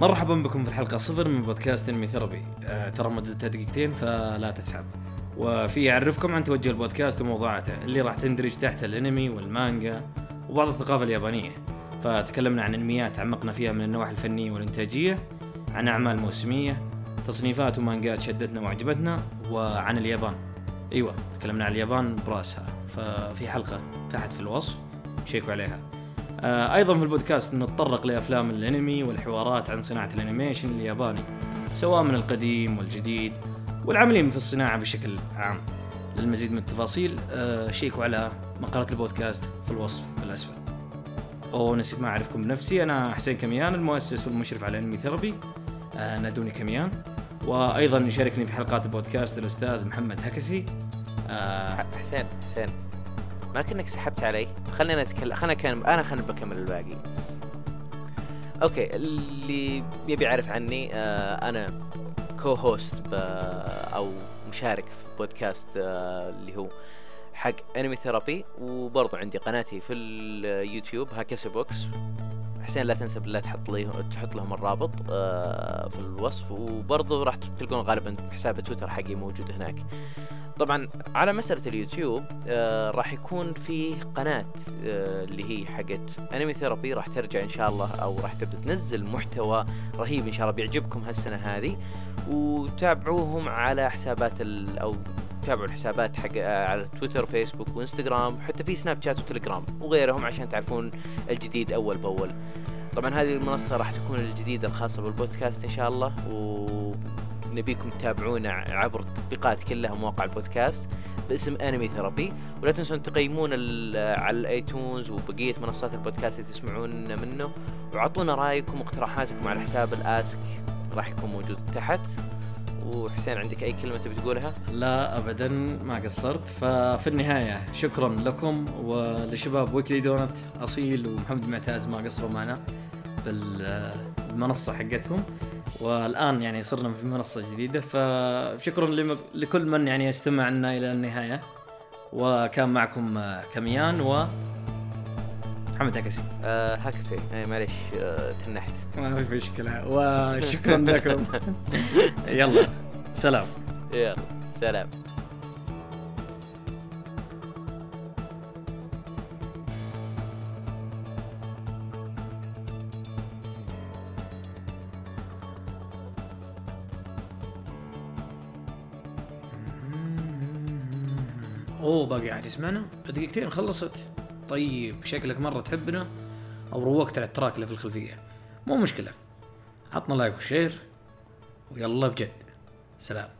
مرحبا بكم في الحلقة صفر من بودكاست انمي ثيرابي آه ترى مدتها دقيقتين فلا تسحب. وفي أعرفكم عن توجه البودكاست وموضوعاته اللي راح تندرج تحت الانمي والمانجا وبعض الثقافة اليابانية. فتكلمنا عن انميات عمقنا فيها من النواحي الفنية والإنتاجية عن أعمال موسمية تصنيفات ومانجات شدتنا وعجبتنا وعن اليابان. أيوه تكلمنا عن اليابان برأسها. ففي حلقة تحت في الوصف شيكوا عليها. أيضا في البودكاست نتطرق لأفلام الأنمي والحوارات عن صناعة ال animation الياباني سواء من القديم والجديد والعاملين في الصناعة بشكل عام. للمزيد من التفاصيل آه شيكوا على مقالة البودكاست في الوصف الأسفل. ونسيت ما أعرفكم بنفسي أنا حسين كميان المؤسس والمشرف على Anime Therapy. آه نادوني كميان. وأيضا يشاركني في حلقات البودكاست الأستاذ محمد هكسي. آه حسين حسين. ما كأنك سحبت علي. خلينا نتكلم خلينا كان أنا خلينا بكمل الباقي. okay اللي يبي يعرف عني آه أنا co-host أو مشارك في بودكاست آه اللي هو حق Anime Therapy وبرضه عندي قناتي في اليوتيوب Hakasi Box حسين لا تنسى بالله تحط لي تحط لهم الرابط آه في الوصف. وبرضه راح تلقون غالبا حساب تويتر حقي موجود هناك. طبعا على مسألة اليوتيوب آه راح يكون في قناة آه اللي هي حقت Anime Therapy راح ترجع إن شاء الله أو راح تبدأ تنزل محتوى رهيب إن شاء الله بيعجبكم هالسنة هذه. وتابعوهم على حسابات أو تابعوا الحسابات حق آه على تويتر وفيسبوك وإنستغرام حتى في سناب شات وتليجرام وغيرهم عشان تعرفون الجديد أول بأول. طبعا هذه المنصة راح تكون الجديدة الخاصة بالبودكاست إن شاء الله و نبيكم تتابعونا عبر التطبيقات كلها مواقع البودكاست باسم Anime Therapy ولا تنسون تقيمون على ال iTunes وبقية منصات البودكاست اللي تسمعون منه. وعطونا رأيكم واقتراحاتكم على حساب ال Ask. راح يكون موجود تحت. وحسين عندك أي كلمة تبي تقولها؟ لا ابدا. ما قصرت. ففي النهاية شكرا لكم ولشباب Weekly Donut أصيل ومحمد معتاز ما قصروا معنا بالمنصة حقتهم. والآن يعني صرنا في منصة جديدة فشكرا لكل من يعني استمع لنا إلى النهاية. وكان معكم كميان و محمد هكسي آه هكسي اي معليش آه تنحت. ما في مشكلة. وشكرا لكم. يلا سلام. يلا سلام. أوه باقي عاد يسمعنا. دقيقتين خلصت. طيب شكلك مرة تحبنا. أو روقت على ال track اللي في الخلفية. مو مشكلة. عطنا like و share ويلا بجد. سلام.